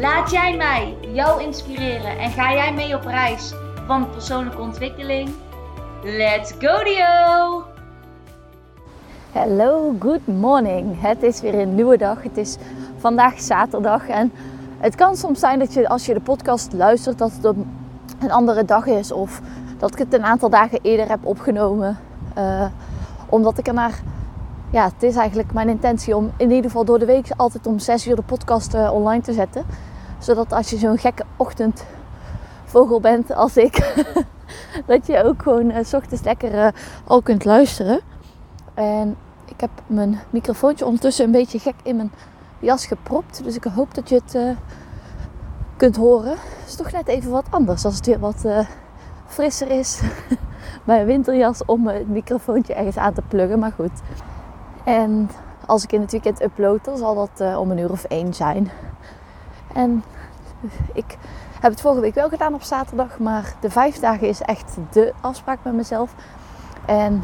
Laat jij mij jou inspireren en ga jij mee op reis van persoonlijke ontwikkeling? Let's go Dio! Hallo, good morning. Het is weer een nieuwe dag. Het is vandaag zaterdag en het kan soms zijn dat je als je de podcast luistert dat het een andere dag is of dat ik het een aantal dagen eerder heb opgenomen. Uh, omdat ik er naar, ja, het is eigenlijk mijn intentie om in ieder geval door de week altijd om 6 uur de podcast uh, online te zetten. Zodat als je zo'n gekke ochtendvogel bent als ik, dat je ook gewoon uh, s ochtends lekker al kunt luisteren. En ik heb mijn microfoontje ondertussen een beetje gek in mijn jas gepropt. Dus ik hoop dat je het kunt horen. Het is toch net even wat anders als het weer wat frisser is. Mijn winterjas om het microfoontje ergens aan te pluggen. Maar goed. En als ik in het weekend upload, dan zal dat uh, om een uur of één zijn. En ik heb het vorige week wel gedaan op zaterdag. Maar de vijf dagen is echt de afspraak met mezelf. En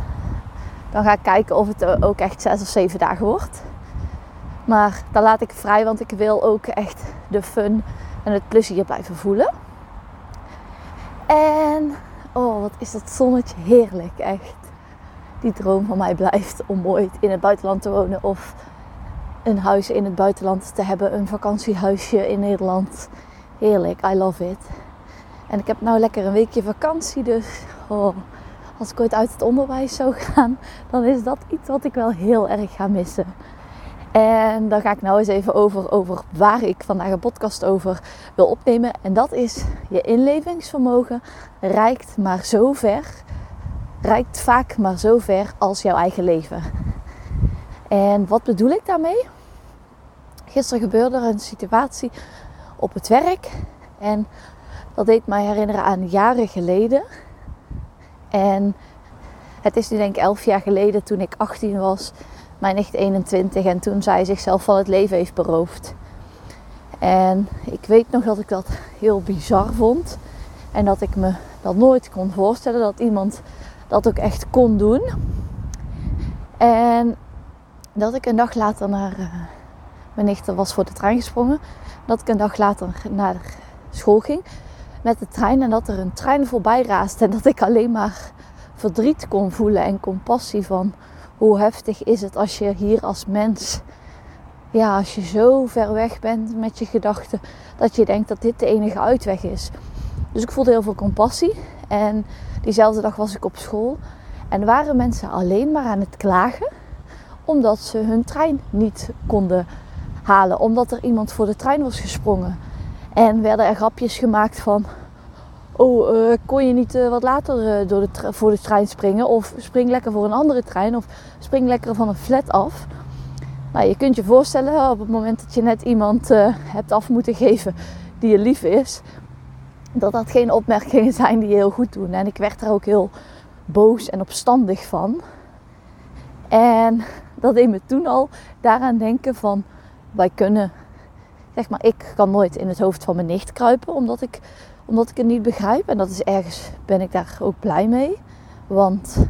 dan ga ik kijken of het ook echt zes of zeven dagen wordt. Maar dan laat ik vrij, want ik wil ook echt de fun en het plezier blijven voelen. En oh, wat is dat zonnetje heerlijk, echt. Die droom van mij blijft om ooit in het buitenland te wonen of een huis in het buitenland te hebben, een vakantiehuisje in Nederland. Heerlijk, I love it. En ik heb nou lekker een weekje vakantie, dus oh, als ik ooit uit het onderwijs zou gaan, dan is dat iets wat ik wel heel erg ga missen. En dan ga ik nou eens even over, over waar ik vandaag een podcast over wil opnemen. En dat is je inlevingsvermogen reikt maar zo ver, reikt vaak maar zo ver als jouw eigen leven. En wat bedoel ik daarmee? Gisteren gebeurde er een situatie op het werk en dat deed mij herinneren aan jaren geleden. En het is nu denk ik elf jaar geleden toen ik 18 was mijn nicht 21 en toen zij zichzelf van het leven heeft beroofd. En ik weet nog dat ik dat heel bizar vond. En dat ik me dat nooit kon voorstellen dat iemand dat ook echt kon doen. En dat ik een dag later naar. Uh, mijn nicht was voor de trein gesprongen. Dat ik een dag later naar school ging met de trein. En dat er een trein voorbij raasde. En dat ik alleen maar verdriet kon voelen en compassie van hoe heftig is het als je hier als mens, ja, als je zo ver weg bent met je gedachten, dat je denkt dat dit de enige uitweg is. Dus ik voelde heel veel compassie. En diezelfde dag was ik op school. En waren mensen alleen maar aan het klagen omdat ze hun trein niet konden halen. Omdat er iemand voor de trein was gesprongen. En werden er grapjes gemaakt van oh, uh, kon je niet uh, wat later uh, door de voor de trein springen? Of spring lekker voor een andere trein. Of spring lekker van een flat af. Nou, je kunt je voorstellen op het moment dat je net iemand hebt af moeten geven die je lief is. Dat dat geen opmerkingen zijn die heel goed doen. En ik werd er ook heel boos en opstandig van. En dat deed me toen al daaraan denken van... Wij kunnen... Zeg maar, ik kan nooit in het hoofd van mijn nicht kruipen. Omdat ik omdat ik het niet begrijp. En dat is ergens, ben ik daar ook blij mee. Want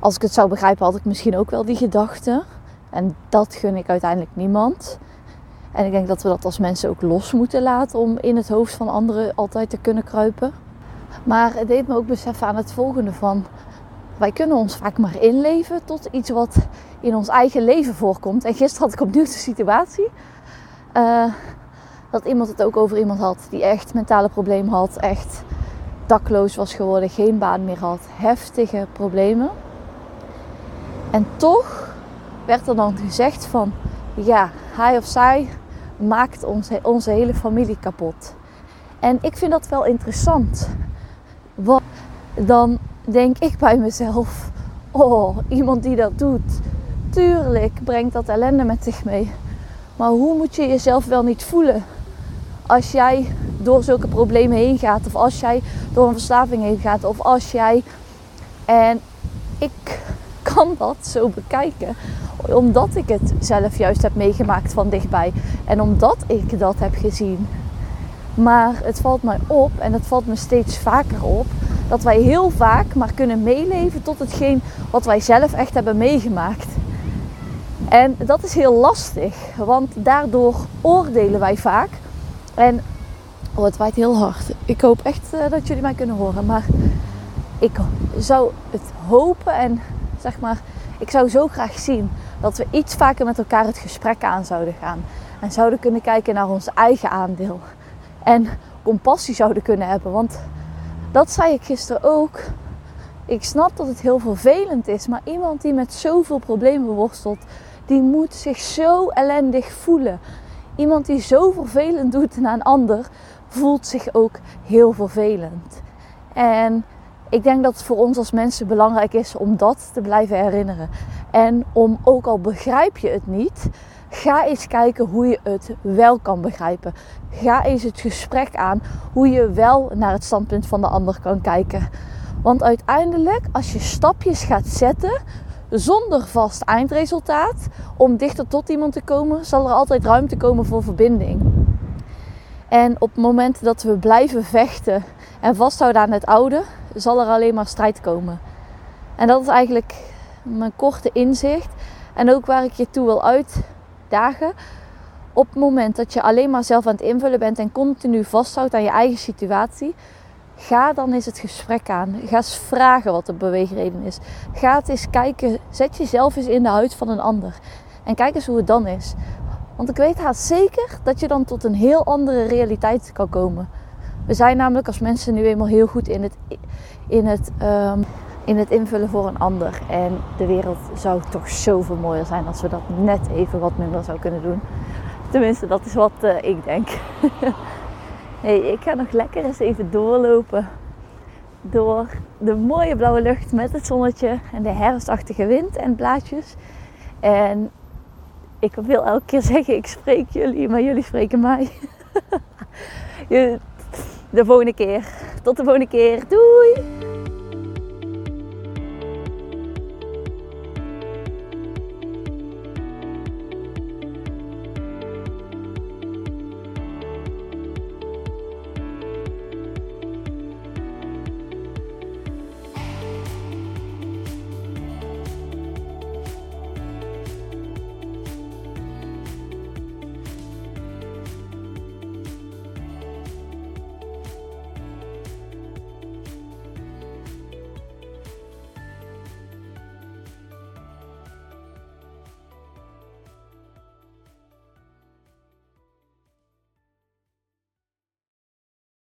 als ik het zou begrijpen, had ik misschien ook wel die gedachten. En dat gun ik uiteindelijk niemand. En ik denk dat we dat als mensen ook los moeten laten om in het hoofd van anderen altijd te kunnen kruipen. Maar het deed me ook beseffen aan het volgende van... Wij kunnen ons vaak maar inleven tot iets wat in ons eigen leven voorkomt. En gisteren had ik opnieuw de situatie. Uh, dat iemand het ook over iemand had die echt mentale problemen had, echt dakloos was geworden, geen baan meer had, heftige problemen. En toch werd er dan gezegd van, ja, hij of zij maakt onze, onze hele familie kapot. En ik vind dat wel interessant. Want dan denk ik bij mezelf, oh, iemand die dat doet, tuurlijk brengt dat ellende met zich mee. Maar hoe moet je jezelf wel niet voelen als jij door zulke problemen heen gaat, of als jij door een verslaving heen gaat, of als jij. En ik kan dat zo bekijken, omdat ik het zelf juist heb meegemaakt van dichtbij en omdat ik dat heb gezien. Maar het valt mij op en het valt me steeds vaker op dat wij heel vaak maar kunnen meeleven tot hetgeen wat wij zelf echt hebben meegemaakt. En dat is heel lastig, want daardoor oordelen wij vaak. En oh, het waait heel hard. Ik hoop echt uh, dat jullie mij kunnen horen. Maar ik zou het hopen en zeg maar, ik zou zo graag zien dat we iets vaker met elkaar het gesprek aan zouden gaan. En zouden kunnen kijken naar ons eigen aandeel. En compassie zouden kunnen hebben. Want dat zei ik gisteren ook. Ik snap dat het heel vervelend is, maar iemand die met zoveel problemen worstelt, die moet zich zo ellendig voelen. Iemand die zo vervelend doet naar een ander, voelt zich ook heel vervelend. En ik denk dat het voor ons als mensen belangrijk is om dat te blijven herinneren. En om, ook al begrijp je het niet, ga eens kijken hoe je het wel kan begrijpen. Ga eens het gesprek aan hoe je wel naar het standpunt van de ander kan kijken. Want uiteindelijk, als je stapjes gaat zetten zonder vast eindresultaat, om dichter tot iemand te komen, zal er altijd ruimte komen voor verbinding. En op het moment dat we blijven vechten en vasthouden aan het oude, zal er alleen maar strijd komen. En dat is eigenlijk mijn korte inzicht. En ook waar ik je toe wil uitdagen. Op het moment dat je alleen maar zelf aan het invullen bent en continu vasthoudt aan je eigen situatie, ga dan eens het gesprek aan. Ga eens vragen wat de beweegreden is. Ga eens kijken. Zet jezelf eens in de huid van een ander. En kijk eens hoe het dan is. Want ik weet haast zeker dat je dan tot een heel andere realiteit kan komen. We zijn namelijk als mensen nu eenmaal heel goed in het, in het, um, in het invullen voor een ander. En de wereld zou toch zoveel mooier zijn als we dat net even wat minder zouden kunnen doen. Tenminste, dat is wat uh, ik denk. hey, ik ga nog lekker eens even doorlopen door de mooie blauwe lucht met het zonnetje en de herfstachtige wind en blaadjes. En ik wil elke keer zeggen, ik spreek jullie, maar jullie spreken mij. de volgende keer. Tot de volgende keer. Doei!